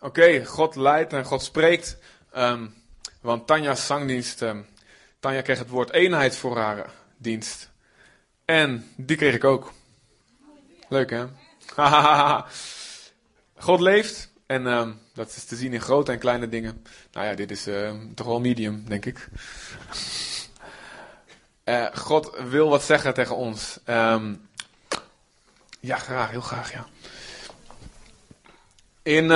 Oké, God leidt en God spreekt. Ehm, want Tanja's zangdienst, ehm, Tanja kreeg het woord eenheid voor haar eh, dienst. En die kreeg ik ook. Leuk hè? God leeft en ehm, dat is te zien in grote en kleine dingen. Nou ja, dit is toch wel medium, denk ik. Eh, God wil wat zeggen tegen ons. Ja, graag, heel graag, ja. In.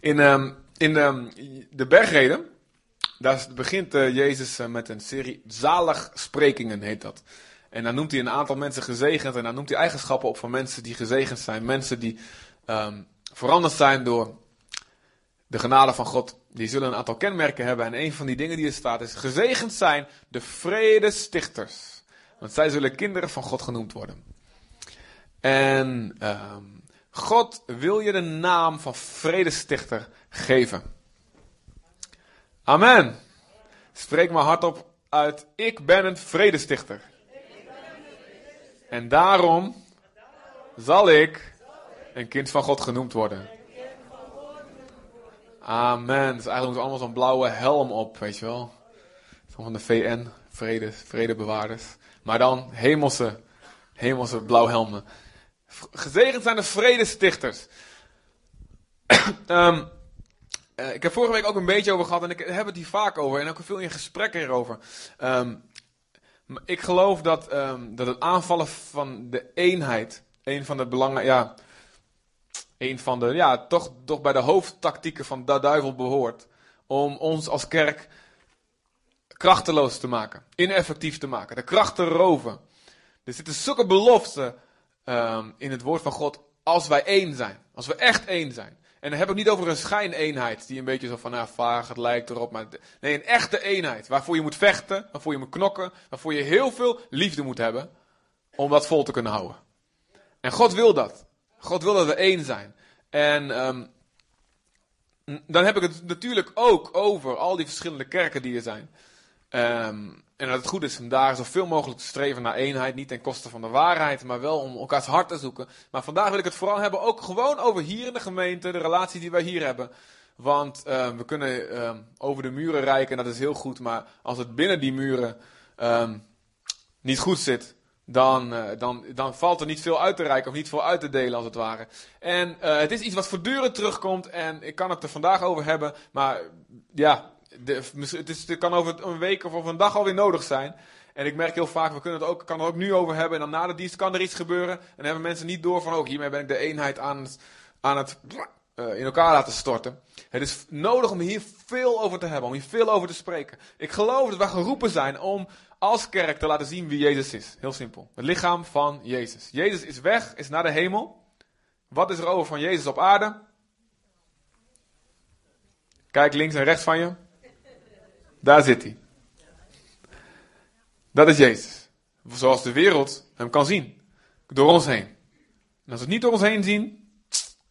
In, ehm, in de, de bergreden, daar begint eh, Jezus eh, met een serie zaligsprekingen, heet dat. En dan noemt hij een aantal mensen gezegend en dan noemt hij eigenschappen op van mensen die gezegend zijn. Mensen die ehm, veranderd zijn door de genade van God. Die zullen een aantal kenmerken hebben. En een van die dingen die er staat is: gezegend zijn de vredestichters. Want zij zullen kinderen van God genoemd worden. En ehm, God wil je de naam van vredestichter geven. Amen. Spreek maar hardop uit: Ik ben een vredestichter. En daarom zal ik een kind van God genoemd worden. Amen. Dus eigenlijk moet allemaal zo'n blauwe helm op, weet je wel. Van de VN, vrede, vredebewaarders. Maar dan hemelse, hemelse blauwhelmen. Gezegend zijn de vredestichters. Ehm, eh, ik heb vorige week ook een beetje over gehad en ik heb het hier vaak over. En ook veel in gesprekken hierover. Ehm, ik geloof dat, ehm, dat het aanvallen van de eenheid, een van de belangen, ja, een van de, ja, toch, toch bij de hoofdtactieken van de duivel behoort. Om ons als kerk krachteloos te maken, ineffectief te maken, de kracht te roven. Er zitten zulke beloften ehm, in het woord van God als wij één zijn. Als we echt één zijn. En dan heb ik niet over een schijneenheid die een beetje zo van, nou, vaag, het lijkt erop. Maar nee, een echte eenheid. Waarvoor je moet vechten, waarvoor je moet knokken, waarvoor je heel veel liefde moet hebben om dat vol te kunnen houden. En God wil dat. God wil dat we één zijn. En ehm, dan heb ik het natuurlijk ook over al die verschillende kerken die er zijn. Ehm, en dat het goed is om daar zoveel mogelijk te streven naar eenheid. Niet ten koste van de waarheid, maar wel om elkaars hart te zoeken. Maar vandaag wil ik het vooral hebben ook gewoon over hier in de gemeente, de relatie die wij hier hebben. Want ehm, we kunnen ehm, over de muren reiken en dat is heel goed. Maar als het binnen die muren niet goed zit, dan, eh, dan, dan valt er niet veel uit te reiken of niet veel uit te delen als het ware. En eh, het is iets wat voortdurend terugkomt en ik kan het er vandaag over hebben. Maar ja, het, het kan over een week of over een dag alweer nodig zijn. En ik merk heel vaak, we kunnen het ook, kan er ook nu over hebben. En dan na de dienst kan er iets gebeuren. En dan hebben mensen niet door van, ook hiermee ben ik de eenheid aan het, aan het uh, in elkaar laten storten. Het is nodig om hier veel over te hebben, om hier veel over te spreken. Ik geloof dat wij geroepen zijn om als kerk te laten zien wie Jezus is. Heel simpel. Het lichaam van Jezus. Jezus is weg, is naar de hemel. Wat is er over van Jezus op aarde? Kijk links en rechts van je. Daar zit hij. Dat is Jezus. Zoals de wereld hem kan zien. Door ons heen. En als we het niet door ons heen zien,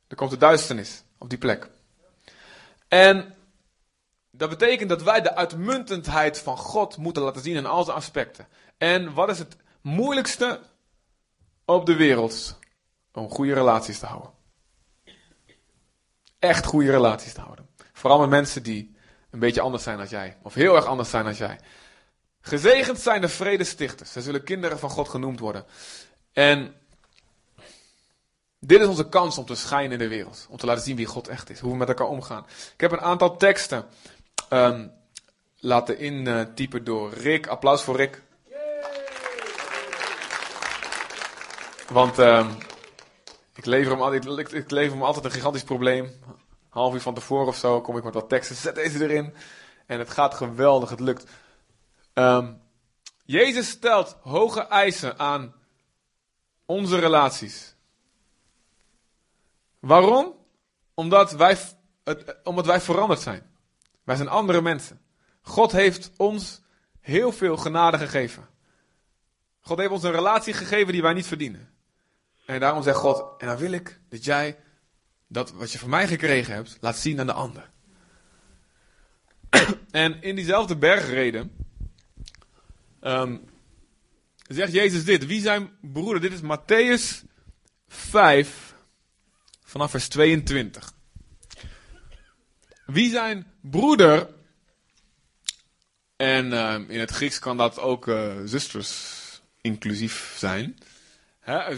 dan komt de duisternis op die plek. En dat betekent dat wij de uitmuntendheid van God moeten laten zien in al zijn aspecten. En wat is het moeilijkste op de wereld? Om goede relaties te houden. Echt goede relaties te houden. Vooral met mensen die een beetje anders zijn dan jij. Of heel erg anders zijn dan jij. Gezegend zijn de vredestichters. Zij zullen kinderen van God genoemd worden. En dit is onze kans om te schijnen in de wereld. Om te laten zien wie God echt is. Hoe we met elkaar omgaan. Ik heb een aantal teksten um, laten intypen door Rick. Applaus voor Rick. Want um, ik, lever hem altijd, ik, ik lever hem altijd een gigantisch probleem half uur van tevoren of zo, kom ik met wat teksten, zet deze erin. En het gaat geweldig, het lukt. Um, Jezus stelt hoge eisen aan onze relaties. Waarom? Omdat wij, het, omdat wij veranderd zijn. Wij zijn andere mensen. God heeft ons heel veel genade gegeven. God heeft ons een relatie gegeven die wij niet verdienen. En daarom zegt God, en dan wil ik dat jij dat wat je van mij gekregen hebt, laat zien aan de ander. en in diezelfde bergreden um, zegt Jezus dit. Wie zijn broeder? Dit is Matthäus 5, vanaf vers 22. Wie zijn broeder, en uh, in het Grieks kan dat ook uh, zusters inclusief zijn.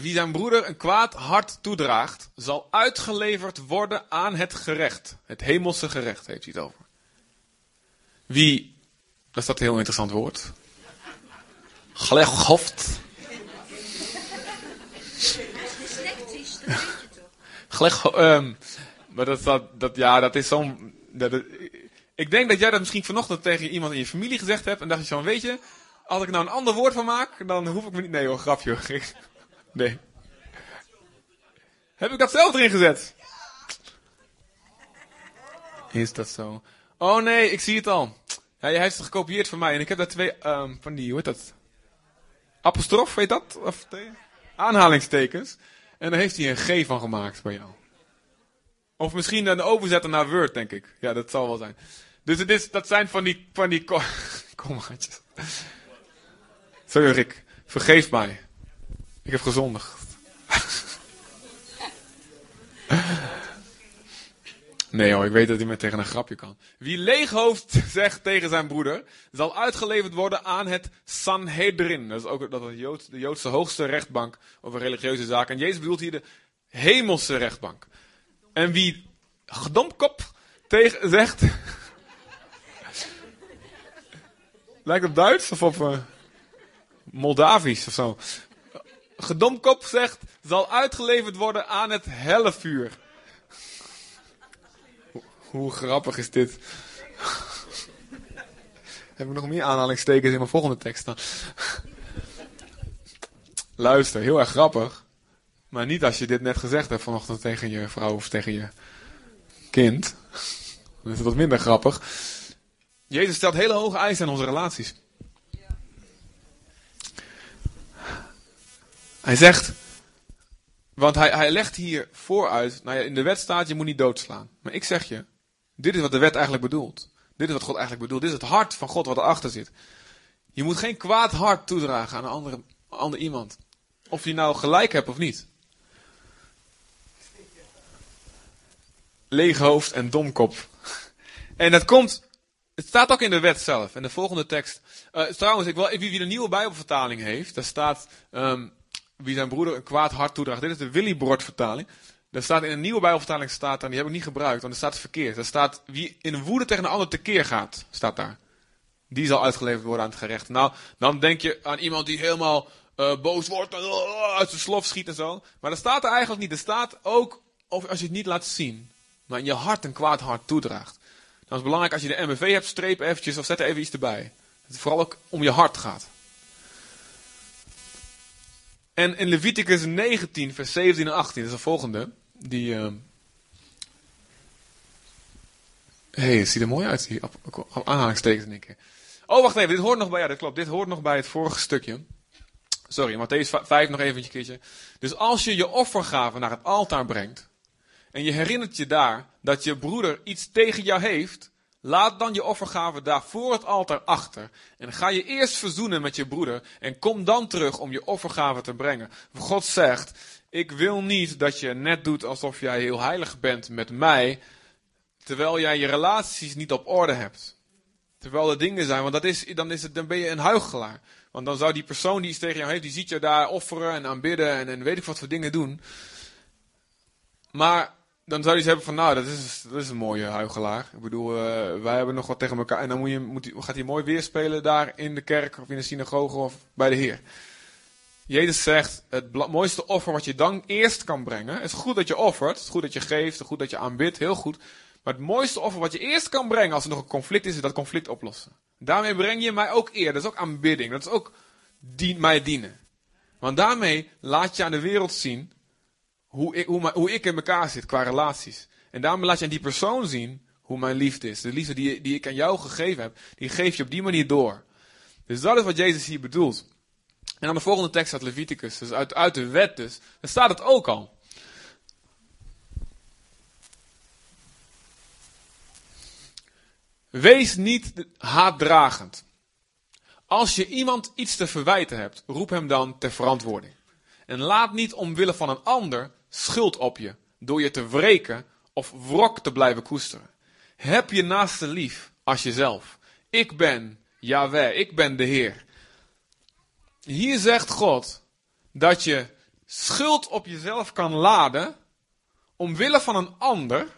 Wie zijn broeder een kwaad hart toedraagt, zal uitgeleverd worden aan het gerecht. Het hemelse gerecht heeft hij het over. Wie, dat is dat een heel interessant woord. Glechoft. Glech, um, maar dat, dat, dat, ja, dat is zo'n. Ik denk dat jij dat misschien vanochtend tegen iemand in je familie gezegd hebt. En dacht je zo, weet je, als ik nou een ander woord van maak, dan hoef ik me niet. Nee hoor, grapje. Nee. Heb ik dat zelf erin gezet? Is dat zo? Oh nee, ik zie het al. Ja, hij heeft het gekopieerd van mij. En ik heb daar twee um, van die, hoe heet dat? Apostrof, weet dat? Of aanhalingstekens. En daar heeft hij een G van gemaakt bij jou. Of misschien een overzetten naar Word, denk ik. Ja, dat zal wel zijn. Dus het is, dat zijn van die, van die kommaatjes. Sorry Rick, vergeef mij. Ik heb gezondigd. Nee hoor, ik weet dat hij met tegen een grapje kan. Wie leeghoofd zegt tegen zijn broeder, zal uitgeleverd worden aan het Sanhedrin. Dat is ook dat Jood, de Joodse hoogste rechtbank over religieuze zaken. En Jezus bedoelt hier de hemelse rechtbank. En wie gedomkop tegen zegt... Lijkt op Duits of op uh, Moldavisch of zo. Gedomkop zegt, zal uitgeleverd worden aan het hellevuur. Hoe grappig is dit? Heb ik nog meer aanhalingstekens in mijn volgende tekst dan? Luister, heel erg grappig. Maar niet als je dit net gezegd hebt vanochtend tegen je vrouw of tegen je kind. Dan is het wat minder grappig. Jezus stelt hele hoge eisen aan onze relaties. Hij zegt, want hij, hij legt hier vooruit, nou ja, in de wet staat je moet niet doodslaan. Maar ik zeg je, dit is wat de wet eigenlijk bedoelt. Dit is wat God eigenlijk bedoelt. Dit is het hart van God wat erachter zit. Je moet geen kwaad hart toedragen aan een andere, ander iemand. Of je nou gelijk hebt of niet. Leeg hoofd en domkop. En dat komt, het staat ook in de wet zelf. En de volgende tekst. Uh, trouwens, ik wil, wie, een nieuwe Bijbelvertaling heeft, daar staat um, wie zijn broeder een kwaad hart toedraagt. Dit is de Willibrord vertaling. Er staat in een nieuwe Bijbelvertaling, staat daar, die heb ik niet gebruikt, want er staat verkeerd. Er staat, wie in woede tegen een ander tekeer gaat, staat daar. Die zal uitgeleverd worden aan het gerecht. Nou, dan denk je aan iemand die helemaal uh, boos wordt en uh, uit zijn slof schiet en zo. Maar dat staat er eigenlijk niet. Er staat ook, of als je het niet laat zien, maar in je hart een kwaad hart toedraagt. Dan is het belangrijk als je de MV hebt, streep eventjes of zet er even iets erbij. Dat het vooral ook om je hart gaat. En in Leviticus 19, vers 17 en 18, dat is de volgende. Die. Uh... hey, het ziet er mooi uit, die aanhalingstekens in één keer. Oh, wacht even, dit hoort nog bij, ja, dat klopt, dit hoort nog bij het vorige stukje. Sorry, Matthäus 5 nog even een keertje. Dus als je je offergave naar het altaar brengt, en je herinnert je daar dat je broeder iets tegen jou heeft, Laat dan je offergave daar voor het altaar achter. En ga je eerst verzoenen met je broeder. En kom dan terug om je offergave te brengen. God zegt: Ik wil niet dat je net doet alsof jij heel heilig bent met mij. Terwijl jij je relaties niet op orde hebt. Terwijl er dingen zijn, want dat is, dan, is het, dan ben je een huichelaar. Want dan zou die persoon die iets tegen jou heeft, die ziet je daar offeren en aanbidden en, en weet ik wat voor dingen doen. Maar dan zou je hebben van, nou, dat is, is een mooie huigelaar. Ik bedoel, uh, wij hebben nog wat tegen elkaar. En dan moet je, moet, gaat hij mooi weerspelen daar in de kerk of in de synagoge of bij de Heer. Jezus zegt, het mooiste offer wat je dan eerst kan brengen. Het is goed dat je offert, het is goed dat je geeft, het is goed dat je aanbidt, heel goed. Maar het mooiste offer wat je eerst kan brengen als er nog een conflict is, is dat conflict oplossen. Daarmee breng je mij ook eer. Dat is ook aanbidding. Dat is ook dien, mij dienen. Want daarmee laat je aan de wereld zien hoe ik, hoe, hoe ik in elkaar zit qua relaties. En daarom laat je aan die persoon zien hoe mijn liefde is. De liefde die, die ik aan jou gegeven heb, die geef je op die manier door. Dus dat is wat Jezus hier bedoelt. En dan de volgende tekst uit Leviticus, dus uit, uit de wet dus. Daar staat het ook al. Wees niet haatdragend. Als je iemand iets te verwijten hebt, roep hem dan ter verantwoording. En laat niet omwille van een ander schuld op je, door je te wreken of wrok te blijven koesteren. Heb je naaste lief als jezelf. Ik ben Yahweh, ik ben de Heer. Hier zegt God dat je schuld op jezelf kan laden omwille van een ander,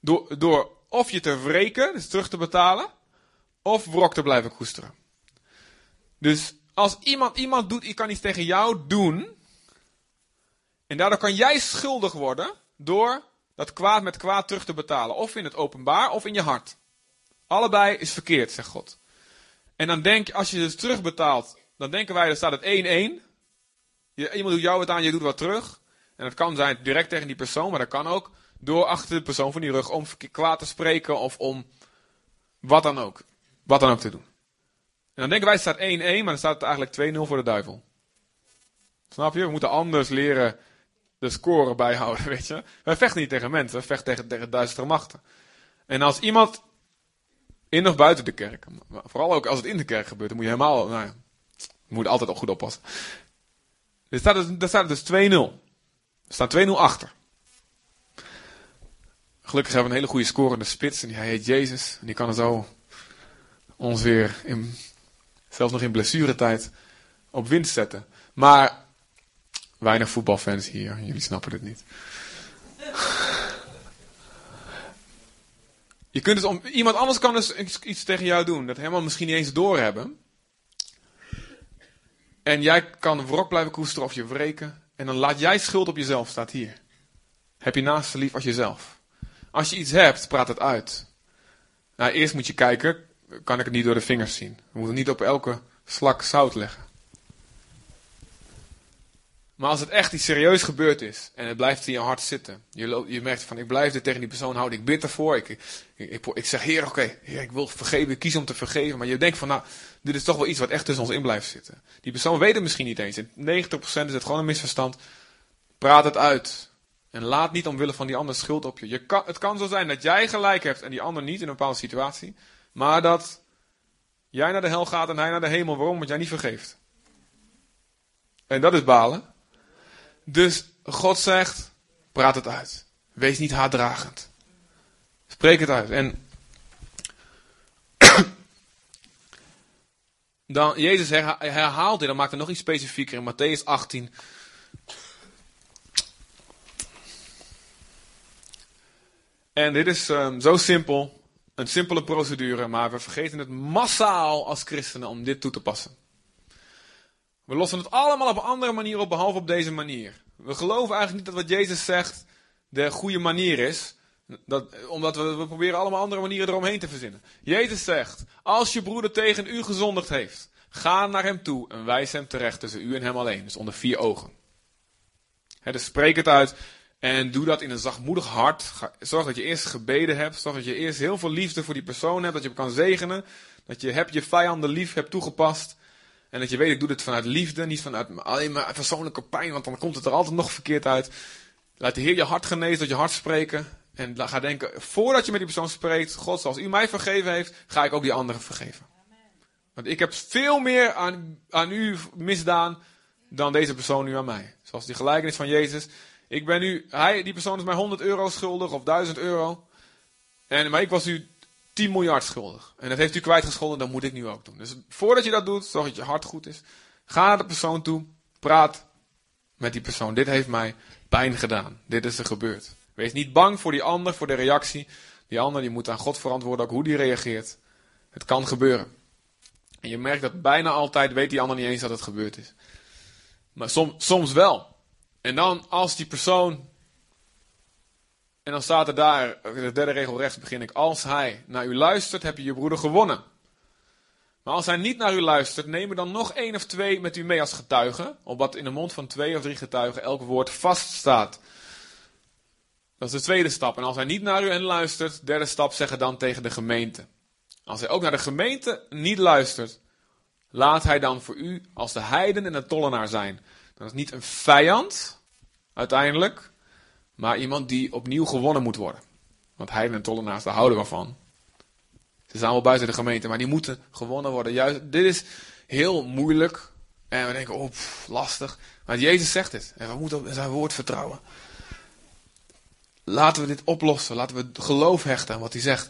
door, door of je te wreken, dus terug te betalen, of wrok te blijven koesteren. Dus als iemand iemand doet, ik kan iets tegen jou doen, en daardoor kan jij schuldig worden door dat kwaad met kwaad terug te betalen, of in het openbaar of in je hart. Allebei is verkeerd, zegt God. En dan denk je, als je dus terugbetaalt, dan denken wij, dan staat het 1-1. Iemand doet jou wat aan, je doet wat terug. En dat kan zijn direct tegen die persoon, maar dat kan ook door achter de persoon van die rug om kwaad te spreken of om wat dan ook. Wat dan ook te doen. En dan denken wij, het staat 1-1, maar dan staat het eigenlijk 2-0 voor de duivel. Snap je? We moeten anders leren de score bijhouden, weet je. Wij vechten niet tegen mensen, we vechten tegen, tegen duistere machten. En als iemand in of buiten de kerk, vooral ook als het in de kerk gebeurt, dan moet je helemaal, nou ja, je moet altijd ook goed oppassen. Er staat, dus, er dus 2-0. Er staat 2-0 achter. Gelukkig hebben we een hele goede scorende spits. En hij heet Jezus. En die kan er zo ons weer, in, zelfs nog in blessuretijd, op winst zetten. Maar weinig voetbalfans hier. Jullie snappen het niet. Je kunt dus om, iemand anders kan dus iets, tegen jou doen. Dat helemaal misschien niet eens doorhebben. En jij kan wrok blijven koesteren of je wreken. En dan laat jij schuld op jezelf, staat hier. Heb je naast lief als jezelf. Als je iets hebt, praat het uit. Nou, eerst moet je kijken, kan ik het niet door de vingers zien. We moeten niet op elke slak zout leggen. Maar als het echt iets serieus gebeurd is en het blijft in je hart zitten. Je, je merkt van ik blijf dit tegen die persoon houden, ik bid ervoor. Ik, ik, ik, zeg heer oké, ik wil vergeven, ik kies om te vergeven. Maar je denkt van nou, dit is toch wel iets wat echt tussen ons in blijft zitten. Die persoon weet het misschien niet eens. In 90% is het gewoon een misverstand. Praat het uit. En laat niet omwille van die ander schuld op je. je het kan zo zijn dat jij gelijk hebt en die ander niet in een bepaalde situatie. Maar dat jij naar de hel gaat en hij naar de hemel. Waarom? Want jij niet vergeeft. En dat is balen. Dus God zegt, praat het uit. Wees niet haatdragend. Spreek het uit. En dan, Jezus herhaalt dit, dan maakt het nog iets specifieker in Matthäus 18. En dit is um, zo simpel, een simpele procedure, maar we vergeten het massaal als christenen om dit toe te passen. We lossen het allemaal op een andere manier op, behalve op deze manier. We geloven eigenlijk niet dat wat Jezus zegt de goede manier is. Dat, omdat we, we proberen allemaal andere manieren eromheen te verzinnen. Jezus zegt, als je broeder tegen u gezondigd heeft, ga naar hem toe en wijs hem terecht tussen u en hem alleen. Dus onder vier ogen. dus spreek het uit en doe dat in een zachtmoedig hart. Zorg dat je eerst gebeden hebt. Zorg dat je eerst heel veel liefde voor die persoon hebt. Dat je hem kan zegenen. Dat je hebt je vijanden lief hebt toegepast. En dat je weet, ik doe dit vanuit liefde, niet vanuit alleen maar persoonlijke pijn, want dan komt het er altijd nog verkeerd uit. Laat de Heer je hart genezen, dat je hart spreken. En ga denken, voordat je met die persoon spreekt, God, zoals u mij vergeven heeft, ga ik ook die anderen vergeven. Want ik heb veel meer aan, aan u misdaan dan deze persoon nu aan mij. Zoals die gelijkenis van Jezus. Ik ben u, hij, die persoon is mij 100 euro schuldig of 1000 euro. En, maar ik was u 10 miljard schuldig. En dat heeft u kwijtgescholden, dan moet ik nu ook doen. Dus voordat je dat doet, zorg dat je hart goed is. Ga naar de persoon toe, praat met die persoon. Dit heeft mij pijn gedaan. Dit is er gebeurd. Wees niet bang voor die ander, voor de reactie. Die ander die moet aan God verantwoorden, ook hoe die reageert. Het kan gebeuren. En je merkt dat bijna altijd weet die ander niet eens dat het gebeurd is. Maar som, soms wel. En dan als die persoon en dan staat er daar, de derde regel rechts begin ik. Als hij naar u luistert, heb je je broeder gewonnen. Maar als hij niet naar u luistert, neem er dan nog één of twee met u mee als getuigen. Opdat in de mond van twee of drie getuigen elk woord vaststaat. Dat is de tweede stap. En als hij niet naar u en luistert, derde stap, zeggen dan tegen de gemeente. Als hij ook naar de gemeente niet luistert, laat hij dan voor u als de heiden en de tollenaar zijn. Dat is niet een vijand, uiteindelijk, maar iemand die opnieuw gewonnen moet worden. Want hij en tollenaars, daar houden we van. Ze staan wel buiten de gemeente, maar die moeten gewonnen worden. Juist, dit is heel moeilijk. En we denken, oh, lastig. Maar Jezus zegt het. En we moeten op zijn woord vertrouwen. Laten we dit oplossen. Laten we geloof hechten aan wat hij zegt.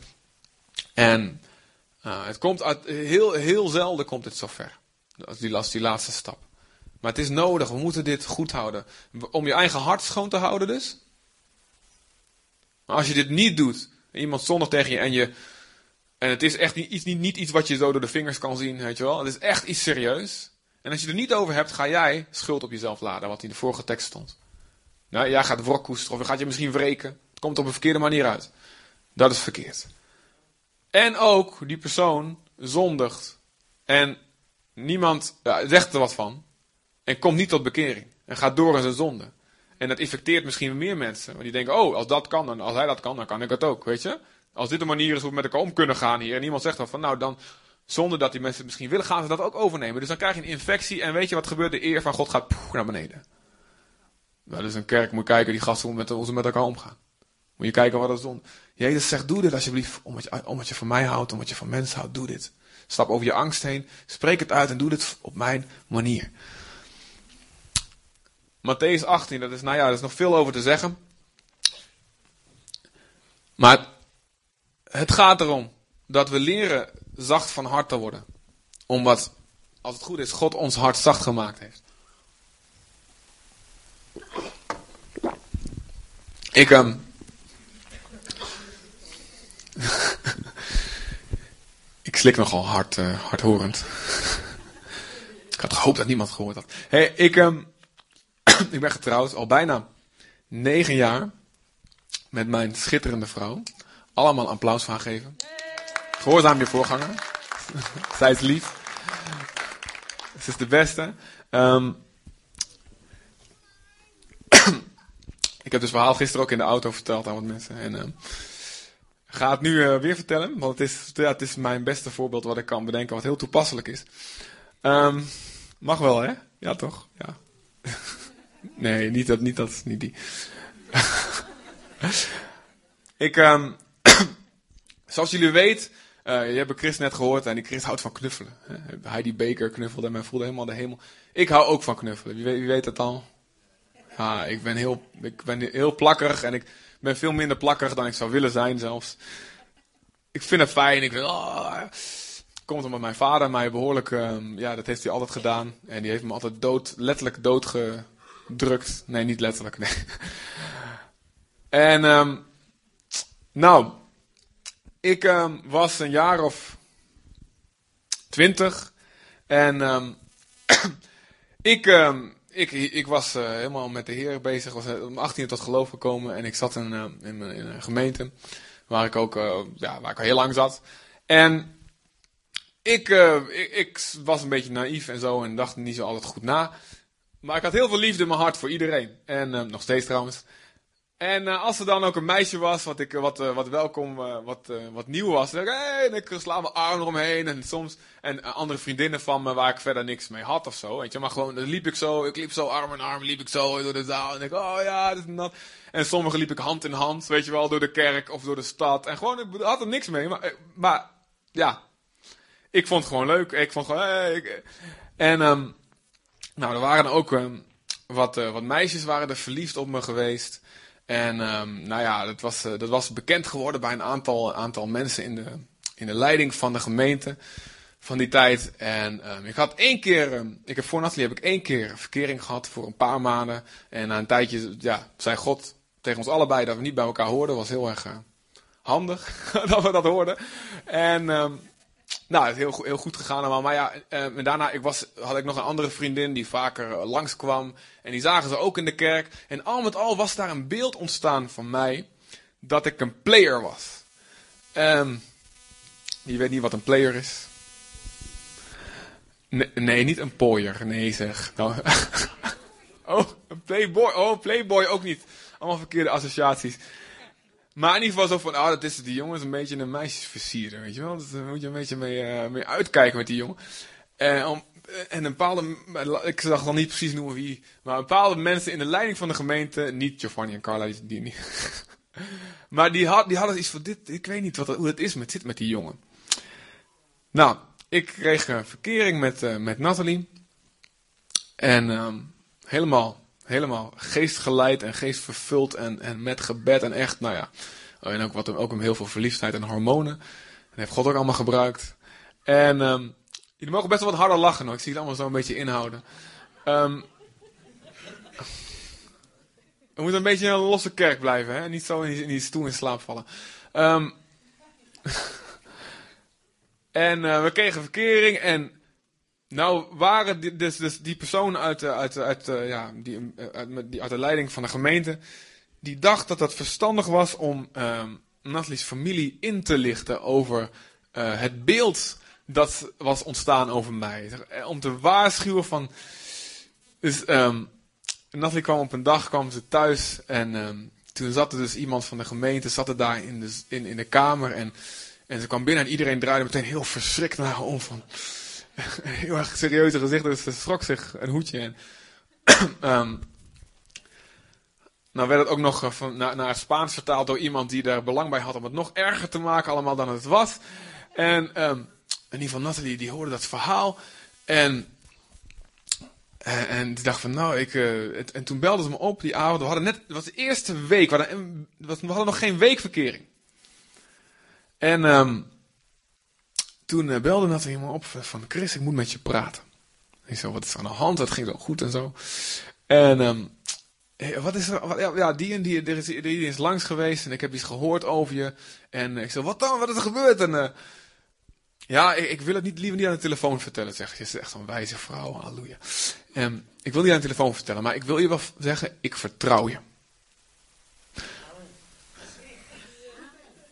En uh, het komt uit, heel, heel zelden komt het zover. Als die, als die laatste stap. Maar het is nodig. We moeten dit goed houden. Om je eigen hart schoon te houden dus. Maar als je dit niet doet. En iemand zondigt tegen je en je... En het is echt niet, iets, niet, niet iets wat je zo door de vingers kan zien, weet je wel. Het is echt iets serieus. En als je er niet over hebt, ga jij schuld op jezelf laden, wat in de vorige tekst stond. Nou, jij gaat wrok koesteren of je gaat je misschien wreken. Het komt op een verkeerde manier uit. Dat is verkeerd. En ook die persoon zondigt. En niemand zegt er wat van. En komt niet tot bekering. En gaat door in zijn zonde. En dat infecteert misschien meer mensen. Want die denken, oh, als dat kan, dan, als hij dat kan, dan kan ik het ook, weet je. Als dit een manier is hoe we met elkaar om kunnen gaan hier. En iemand zegt dan van, nou dan, zonder dat die mensen het misschien willen, gaan ze dat ook overnemen. Dus dan krijg je een infectie. En weet je wat gebeurt? De eer van God gaat poef, naar beneden. Nou, dus een kerk moet kijken, die gasten hoe, met, ze met elkaar omgaan. Moet je kijken wat dat is zonde. Jezus zegt, doe dit alsjeblieft. Omdat je, omdat je van mij houdt, omdat je van mensen houdt, doe dit. Stap over je angst heen. Spreek het uit en doe dit op mijn manier. Matthäus 18, dat is, nou ja, er is nog veel over te zeggen. Maar het gaat erom dat we leren zacht van hart te worden. Omdat, als het goed is, God ons hart zacht gemaakt heeft. Ik, um, ik slik nogal hard, uh, hardhorend. ik had gehoopt dat niemand gehoord had. Hey, ik, um, ik ben getrouwd al bijna negen jaar met mijn schitterende vrouw. Allemaal applaus van geven. Gehoorzaam je voorganger. Zij is lief. Ze is de beste. Um, ik heb dus verhaal gisteren ook in de auto verteld aan wat mensen. En um, ga het nu uh, weer vertellen, want het is, ja, het is mijn beste voorbeeld wat ik kan bedenken, wat heel toepasselijk is. Um, mag wel, hè? Ja, toch? Ja. nee, niet dat, niet dat, niet die. ik, um, zoals jullie weten, uh, je hebt Chris net gehoord en die Chris houdt van knuffelen. Heidi Baker knuffelde en mij voelde helemaal de hemel. Ik hou ook van knuffelen, wie weet, het al? Ja, ik ben heel, ik ben heel plakkerig en ik ben veel minder plakkerig dan ik zou willen zijn zelfs. Ik vind het fijn, ik vind, oh, komt omdat mijn vader mij behoorlijk, um, ja, dat heeft hij altijd gedaan. En die heeft me altijd dood, letterlijk doodgedrukt. Nee, niet letterlijk, nee. En, um, nou, ik um, was een jaar of twintig. En um, ik, ik, ik was uh, helemaal met de Heer bezig. was om 18 tot geloof gekomen. En ik zat in, in, een gemeente. Waar ik ook uh, ja, waar ik al heel lang zat. En ik, ik, ik, was een beetje naïef en zo. En dacht niet zo altijd goed na. Maar ik had heel veel liefde in mijn hart voor iedereen. En nog steeds trouwens. En uh, als er dan ook een meisje was, wat, ik, wat, uh, wat welkom, wat, wat nieuw was, dan hey, en ik sla mijn arm eromheen. En soms, en andere vriendinnen van me waar ik verder niks mee had of zo, weet je. Maar gewoon, dan liep ik zo, ik liep zo arm in arm, liep ik zo door de zaal. En ik, oh ja, dit en dat. En sommigen liep ik hand in hand, weet je wel, door de kerk of door de stad. En gewoon, ik had er niks mee. Maar, maar ja, ik vond het gewoon leuk. Ik vond gewoon, ik, En, um, nou, er waren ook um, wat, wat meisjes waren er verliefd op me geweest. En um, nou ja, dat was, uh, dat was bekend geworden bij een aantal, aantal mensen in de, in de leiding van de gemeente van die tijd. En um, ik had één keer, um, ik heb voor Nathalie heb ik één keer verkering gehad voor een paar maanden. En na een tijdje, ja, zei God tegen ons allebei dat we niet bij elkaar hoorden. was heel erg uh, handig dat we dat hoorden. En nou, het is heel, heel goed gegaan allemaal. Maar ja, uh, en daarna ik was, had ik nog een andere vriendin die vaker uh, langskwam. En die zagen ze ook in de kerk. En al met al was daar een beeld ontstaan van mij. Dat ik een player was. Um, je weet niet wat een player is? Nee, nee niet een pooier. Nee zeg. Nou, oh, een playboy. Oh, playboy ook niet. Allemaal verkeerde associaties. Maar in ieder geval zo van, ah, dat is die jongen is een beetje een meisjesversierder, weet je wel. Daar moet je een beetje mee, uh, mee uitkijken met die jongen. En, om, en een bepaalde, ik zag nog niet precies noemen wie, maar bepaalde mensen in de leiding van de gemeente, niet Giovanni en Carla, die, niet. maar die, had, die hadden iets van, dit, ik weet niet wat, hoe het is met, zit met die jongen. Nou, ik kreeg een verkering met, uh, met Nathalie. En um, helemaal, helemaal geestgeleid en geestvervuld en, en met gebed en echt, nou ja. En ook, wat, ook heel veel verliefdheid en hormonen. Dat heeft God ook allemaal gebruikt. En um, jullie mogen best wel wat harder lachen hoor. Ik zie het allemaal zo een beetje inhouden. Um, we moeten een beetje een losse kerk blijven, hè? Niet zo in die, in die stoel in slaap vallen. Um, en uh, we kregen verkering en nou waren die, dus, dus die persoon uit, uit, uit, uh, ja, die, die, uit de leiding van de gemeente, die dacht dat het verstandig was om um, Natalie's familie in te lichten over het beeld dat was ontstaan over mij. Om te waarschuwen van. Dus um, Nathalie kwam op een dag kwam ze thuis en um, toen zat er dus iemand van de gemeente zat er daar in de, in, in de kamer en, en ze kwam binnen en iedereen draaide meteen heel verschrikt naar haar om van heel erg serieuze gezicht, dus ze schrok zich een hoedje en um, nou werd het ook nog van, naar, naar het Spaans vertaald door iemand die daar belang bij had om het nog erger te maken allemaal dan het was. En um, in ieder geval Nathalie die hoorde dat verhaal en en, en die dacht van, nou, ik. Het, en toen belden ze me op die avond. We hadden net. Het was de eerste week. We hadden, we hadden nog geen weekverkering. En um, toen uh, belde Nathalie me op van Chris, ik moet met je praten. Ik zo, wat is er aan de hand? Dat ging zo goed en zo. En um, wat is er? Wat, ja, die en die, die, die, die is langs geweest en ik heb iets gehoord over je. En ik zo, wat dan? Wat is er gebeurd? En uh, ja, ik, ik, wil het niet, liever niet aan de telefoon vertellen, zeg je. Is echt een wijze vrouw, halleluja. Um, ik wil niet aan de telefoon vertellen, maar ik wil je wel zeggen, ik vertrouw je.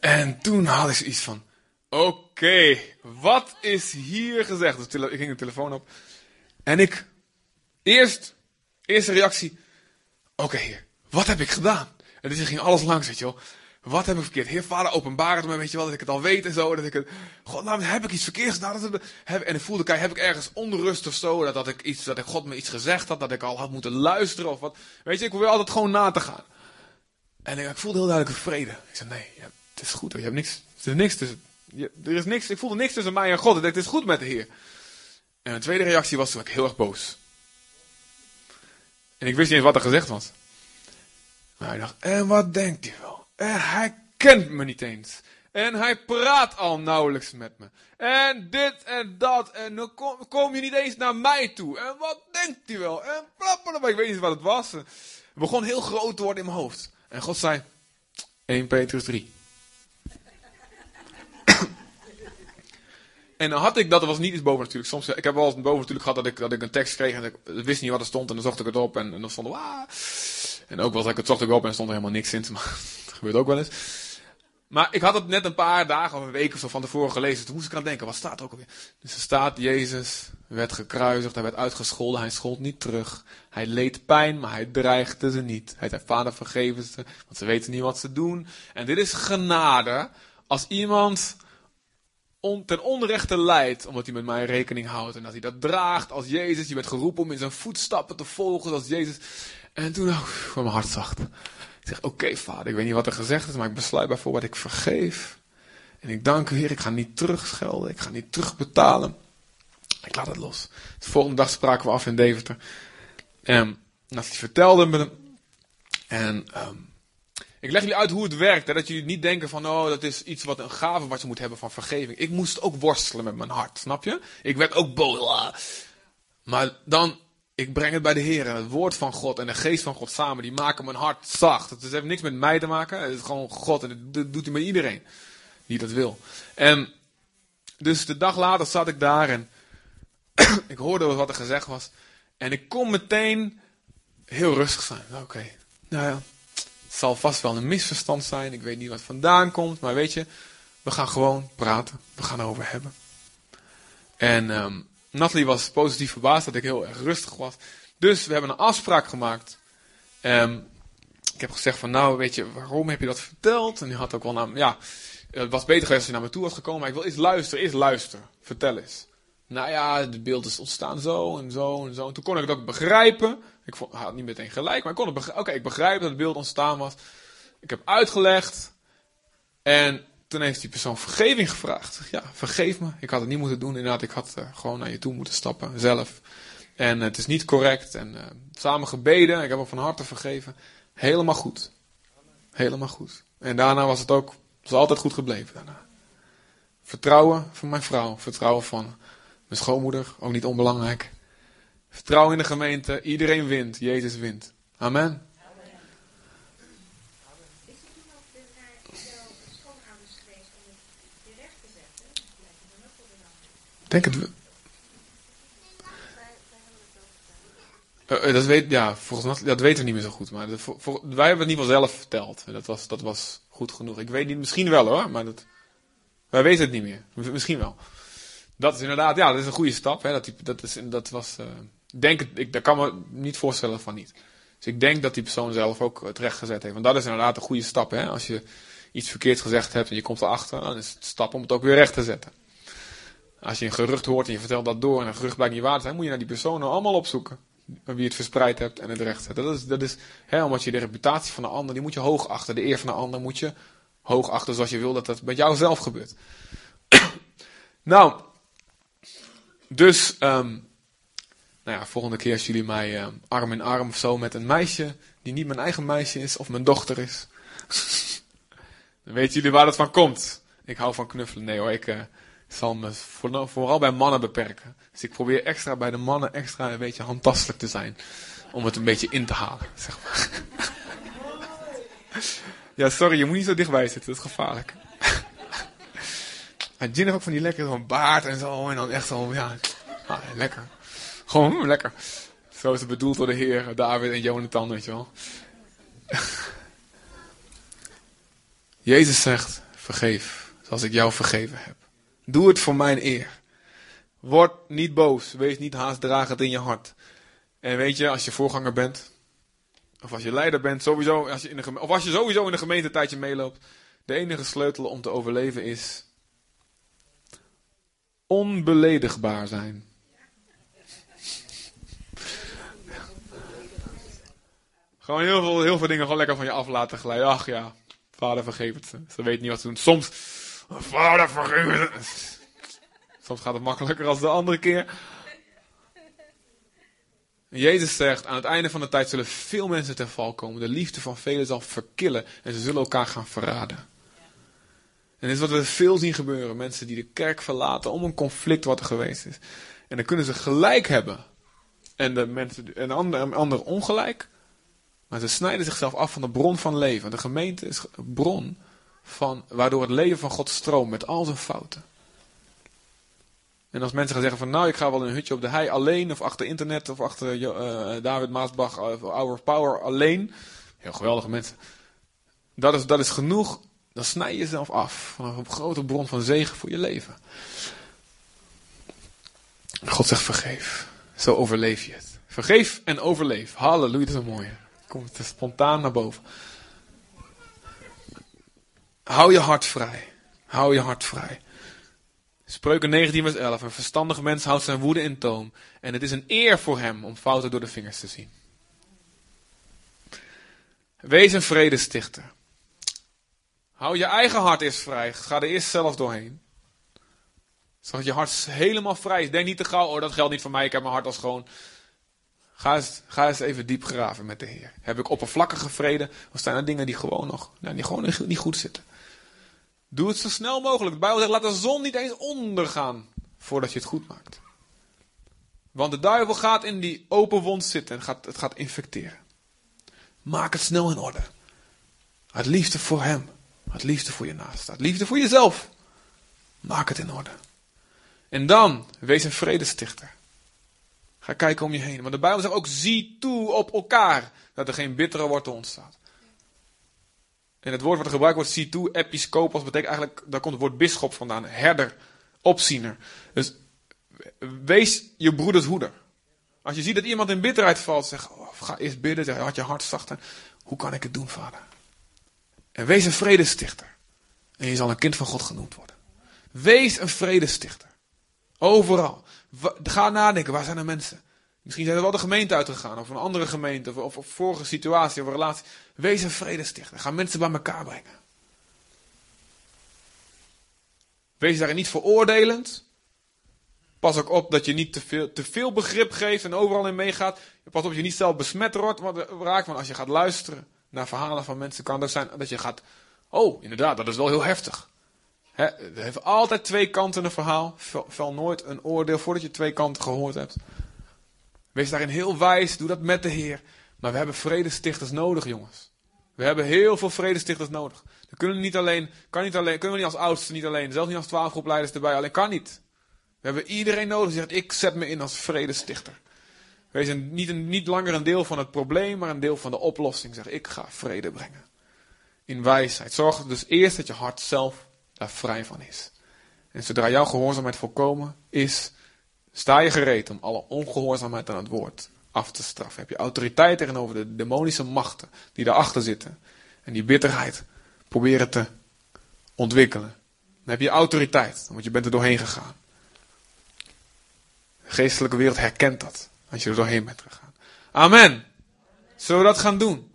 En toen had ik iets van, oké, wat is hier gezegd? Dus ik ging de telefoon op. En ik, eerst, eerste reactie, oké heer, wat heb ik gedaan? En dus ging alles langs, weet je wel. Wat heb ik verkeerd? Heer Vader, openbaar het me, weet je wel, dat ik het al weet en zo. Dat ik het, God, nou, heb ik iets verkeerds gedaan? Dat en ik voelde, kijk, heb ik ergens onrust of zo? Dat, dat, ik iets, dat ik God me iets gezegd had, dat ik al had moeten luisteren of wat. Weet je, ik probeer altijd gewoon na te gaan. En ik, ik voelde heel duidelijk vrede. Ik zei, nee, ja, het is goed hoor, je hebt niks, er is niks tussen, er is niks, ik voelde niks tussen mij en God. Ik dacht, het is goed met de Heer. En mijn tweede reactie was toen ik heel erg boos. En ik wist niet eens wat er gezegd was. Maar ik dacht, en wat denkt hij wel? En hij kent me niet eens. En hij praat al nauwelijks met me. En dit en dat. En dan kom, je niet eens naar mij toe. En wat denkt hij wel? En blablabla. Ik weet niet wat het was. Het begon heel groot te worden in mijn hoofd. En God zei: 1 Petrus 3. En dan had ik dat, er was niet iets boven natuurlijk. Soms, ik heb wel eens boven natuurlijk gehad dat ik, dat ik een tekst kreeg en ik wist niet wat er stond. En dan zocht ik het op en, en dan stond er, ah. En ook eens ik het zocht ik op en stond er helemaal niks in. Maar dat gebeurt ook wel eens. Maar ik had het net een paar dagen of een week of zo van tevoren gelezen. Toen moest ik aan denken, wat staat er ook alweer? Dus er staat, Jezus werd gekruisigd, hij werd uitgescholden, hij schold niet terug. Hij leed pijn, maar hij dreigde ze niet. Hij zei, vader vergeven ze, want ze weten niet wat ze doen. En dit is genade als iemand on, ten onrechte lijdt, omdat hij met mij rekening houdt. En dat hij dat draagt als Jezus. Je bent geroepen om in zijn voetstappen te volgen als Jezus. En toen oh, kwam mijn hart zacht. Ik zeg, oké vader, ik weet niet wat er gezegd is, maar ik besluit bijvoorbeeld, ik vergeef. En ik dank u Heer, ik ga niet terugschelden, ik ga niet terugbetalen. Ik laat het los. De volgende dag spraken we af in Deventer. En dat hij vertelde me. En um, ik leg jullie uit hoe het werkt. Hè, dat jullie niet denken van, oh, dat is iets wat een gave wat je moet hebben van vergeving. Ik moest ook worstelen met mijn hart, snap je? Ik werd ook boos. Maar dan, ik breng het bij de Heer. En het woord van God en de geest van God samen, die maken mijn hart zacht. Het heeft niks met mij te maken. Het is gewoon God. En dat doet hij met iedereen die dat wil. En dus de dag later zat ik daar en ik hoorde wat er gezegd was. En ik kon meteen heel rustig zijn. Oké, nou ja het zal vast wel een misverstand zijn. Ik weet niet wat vandaan komt. Maar weet je, we gaan gewoon praten. We gaan erover hebben. En um, Natalie was positief verbaasd dat ik heel erg rustig was. Dus we hebben een afspraak gemaakt. Um, ik heb gezegd van nou, weet je, waarom heb je dat verteld? En die had ook wel naar, ja, het was beter geweest als je naar me toe was gekomen. Maar ik wil eens luisteren, eens luisteren. Vertel eens. Nou ja, de beeld is ontstaan zo en zo en zo. En toen kon ik het ook begrijpen. Ik vond, had niet meteen gelijk, maar ik kon het begrijpen. Oké, ik begrijp dat het beeld ontstaan was. Ik heb uitgelegd. En toen heeft die persoon vergeving gevraagd. Ja, vergeef me. Ik had het niet moeten doen. Inderdaad, ik had uh, gewoon naar je toe moeten stappen, zelf. En het is niet correct. En uh, samen gebeden. Ik heb hem van harte vergeven. Helemaal goed. Helemaal goed. En daarna was het ook, was altijd goed gebleven daarna. Vertrouwen van mijn vrouw. Vertrouwen van mijn schoonmoeder. Ook niet onbelangrijk. Vertrouwen in de gemeente. Iedereen wint. Jezus wint. Amen. Denk het. Uh, dat, weet, ja, volgens mij, dat weten we niet meer zo goed. Maar wij hebben het ieder geval zelf verteld. Dat was, dat was goed genoeg. Ik weet niet, misschien wel hoor, maar dat, wij weten het niet meer. Misschien wel. Dat is inderdaad, ja, dat is een goede stap. Hè. Dat, dat, is, dat was, uh, denk ik dat kan me niet voorstellen van niet. Dus ik denk dat die persoon zelf ook het recht gezet heeft. Want dat is inderdaad een goede stap. Hè. Als je iets verkeerd gezegd hebt en je komt erachter, dan is het stap om het ook weer recht te zetten. Als je een gerucht hoort en je vertelt dat door en een gerucht blijkt niet waar te zijn, moet je naar die personen allemaal opzoeken. Wie het verspreid hebt en het recht zet. Dat is, dat is hè, omdat je de reputatie van de ander, die moet je hoog achter. De eer van de ander moet je hoog achter zoals je wil dat dat met jou zelf gebeurt. nou, dus, um, nou ja, volgende keer als jullie mij um, arm in arm of zo met een meisje, die niet mijn eigen meisje is of mijn dochter is, dan weten jullie waar dat van komt. Ik hou van knuffelen. Nee hoor, ik, uh, zal me vooral bij mannen beperken. Dus ik probeer extra bij de mannen extra een beetje handtastelijk te zijn. Om het een beetje in te halen, zeg maar. ja, sorry, je moet niet zo dichtbij zitten, dat is gevaarlijk. Jin heeft ook van die lekker zo'n baard en zo. En dan echt zo, ja, ah, lekker. Gewoon lekker. Zo is het bedoeld door de Heer, David en Jonathan, weet je wel. Jezus zegt, vergeef, zoals ik jou vergeven heb. Doe het voor mijn eer. Word niet boos. Wees niet haastdragend in je hart. En weet je, als je voorganger bent, of als je leider bent, sowieso, als je in de of als je sowieso in de gemeente een tijdje meeloopt, de enige sleutel om te overleven is onbeledigbaar zijn. Gewoon heel veel, heel veel dingen gewoon lekker van je af laten glijden. Ach ja, vader vergeef het ze. Weet niet wat ze doen. Soms Vader, vergeef Soms gaat het makkelijker als de andere keer. Jezus zegt, aan het einde van de tijd zullen veel mensen ten val komen. De liefde van velen zal verkillen en ze zullen elkaar gaan verraden. En dit is wat we veel zien gebeuren. Mensen die de kerk verlaten om een conflict wat er geweest is. En dan kunnen ze gelijk hebben. En de mensen, en ander, ander ongelijk. Maar ze snijden zichzelf af van de bron van leven. De gemeente is bron van, waardoor het leven van God stroomt met al zijn fouten. En als mensen gaan zeggen van nou ik ga wel een hutje op de hei alleen of achter internet of achter uh, David Maasbach of Our Power alleen. Heel geweldige mensen. Dat is, dat is genoeg. Dan snij je jezelf af van een grote bron van zegen voor je leven. God zegt vergeef. Zo overleef je het. Vergeef en overleef. Halleluja, dat is een mooie. Komt het spontaan naar boven. Hou je hart vrij. Hou je hart vrij. Spreuken 19 vers 11. Een verstandige mens houdt zijn woede in toom. En het is een eer voor hem om fouten door de vingers te zien. Wees een vredestichter. Hou je eigen hart eerst vrij. Ga er eerst zelf doorheen. Zodat je hart helemaal vrij is. Denk niet te gauw, oh dat geldt niet voor mij, ik heb mijn hart al schoon. Ga eens, ga eens even diep graven met de Heer. Heb ik oppervlakkige vrede? Of zijn er dingen die gewoon nog nou, die gewoon niet goed zitten? Doe het zo snel mogelijk. De Bijbel zegt, laat de zon niet eens ondergaan voordat je het goed maakt. Want de duivel gaat in die open wond zitten en gaat, het gaat infecteren. Maak het snel in orde. Uit liefde voor hem. Uit liefde voor je naast. Uit liefde voor jezelf. Maak het in orde. En dan, wees een vredestichter. Ga kijken om je heen. Maar de Bijbel zegt ook, zie toe op elkaar. Dat er geen bittere wortel ontstaat. En het woord wat er gebruikt wordt, zie toe, episcopos, betekent eigenlijk, daar komt het woord bisschop vandaan. Herder, opziener. Dus wees je broeders hoeder. Als je ziet dat iemand in bitterheid valt, zeg, oh, ga eerst bidden, zeg, had je hart zacht. Hoe kan ik het doen, vader? En wees een vredestichter. En je zal een kind van God genoemd worden. Wees een vredestichter. Overal. Ga nadenken, waar zijn er mensen? Misschien zijn er wel de gemeente uitgegaan, of een andere gemeente, of, of, vorige situatie of relatie. Wees een vredestichter. Ga mensen bij elkaar brengen. Wees daarin niet veroordelend. Pas ook op dat je niet te veel, te veel begrip geeft en overal in meegaat. Pas op dat je niet zelf besmet raakt. Want als je gaat luisteren naar verhalen van mensen, kan ook zijn dat je gaat. Oh, inderdaad, dat is wel heel heftig. He, heeft altijd twee kanten een verhaal. Vel nooit een oordeel voordat je twee kanten gehoord hebt. Wees daarin heel wijs, doe dat met de Heer. Maar we hebben vredestichters nodig, jongens. We hebben heel veel vredestichters nodig. We kunnen niet alleen, kan niet alleen, kunnen we niet als oudste niet alleen, zelfs niet als twaalfgroepleiders erbij, alleen kan niet. We hebben iedereen nodig die zegt, ik zet me in als vredestichter. Wees niet, een, niet langer een deel van het probleem, maar een deel van de oplossing. Zeg, ik ga vrede brengen. In wijsheid. Zorg dus eerst dat je hart zelf daar vrij van is. En zodra jouw gehoorzaamheid volkomen is, sta je gereed om alle ongehoorzaamheid aan het woord af te straffen. Heb je autoriteit tegenover de demonische machten die daarachter zitten. En die bitterheid proberen te ontwikkelen. Dan heb je autoriteit, want je bent er doorheen gegaan. De geestelijke wereld herkent dat, als je er doorheen bent gegaan. Amen. Zullen we dat gaan doen?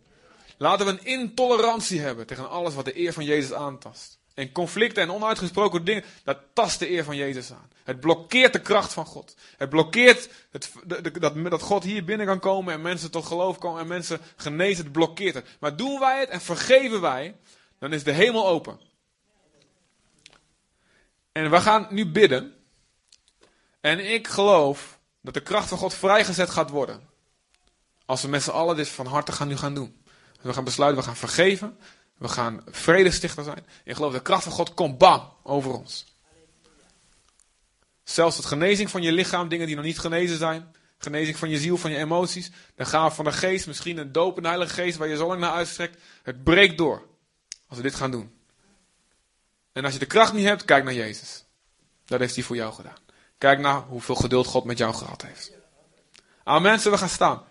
Laten we een intolerantie hebben tegen alles wat de eer van Jezus aantast. En conflicten en onuitgesproken dingen, dat tast de eer van Jezus aan. Het blokkeert de kracht van God. Het blokkeert het, dat, God hier binnen kan komen en mensen tot geloof komen en mensen genezen. Het blokkeert het. Maar doen wij het en vergeven wij, dan is de hemel open. En we gaan nu bidden. En ik geloof dat de kracht van God vrijgezet gaat worden. Als we met z'n allen dit van harte gaan nu gaan doen. We gaan besluiten, we gaan vergeven. We gaan vredestichter zijn. Ik geloof de kracht van God komt bam over ons. Zelfs het genezing van je lichaam, dingen die nog niet genezen zijn. Genezing van je ziel, van je emoties. De gaaf van de geest, misschien een doop, heilige geest waar je zo lang naar uitstrekt. Het breekt door. Als we dit gaan doen. En als je de kracht niet hebt, kijk naar Jezus. Dat heeft hij voor jou gedaan. Kijk naar hoeveel geduld God met jou gehad heeft. Amen, zullen we gaan staan.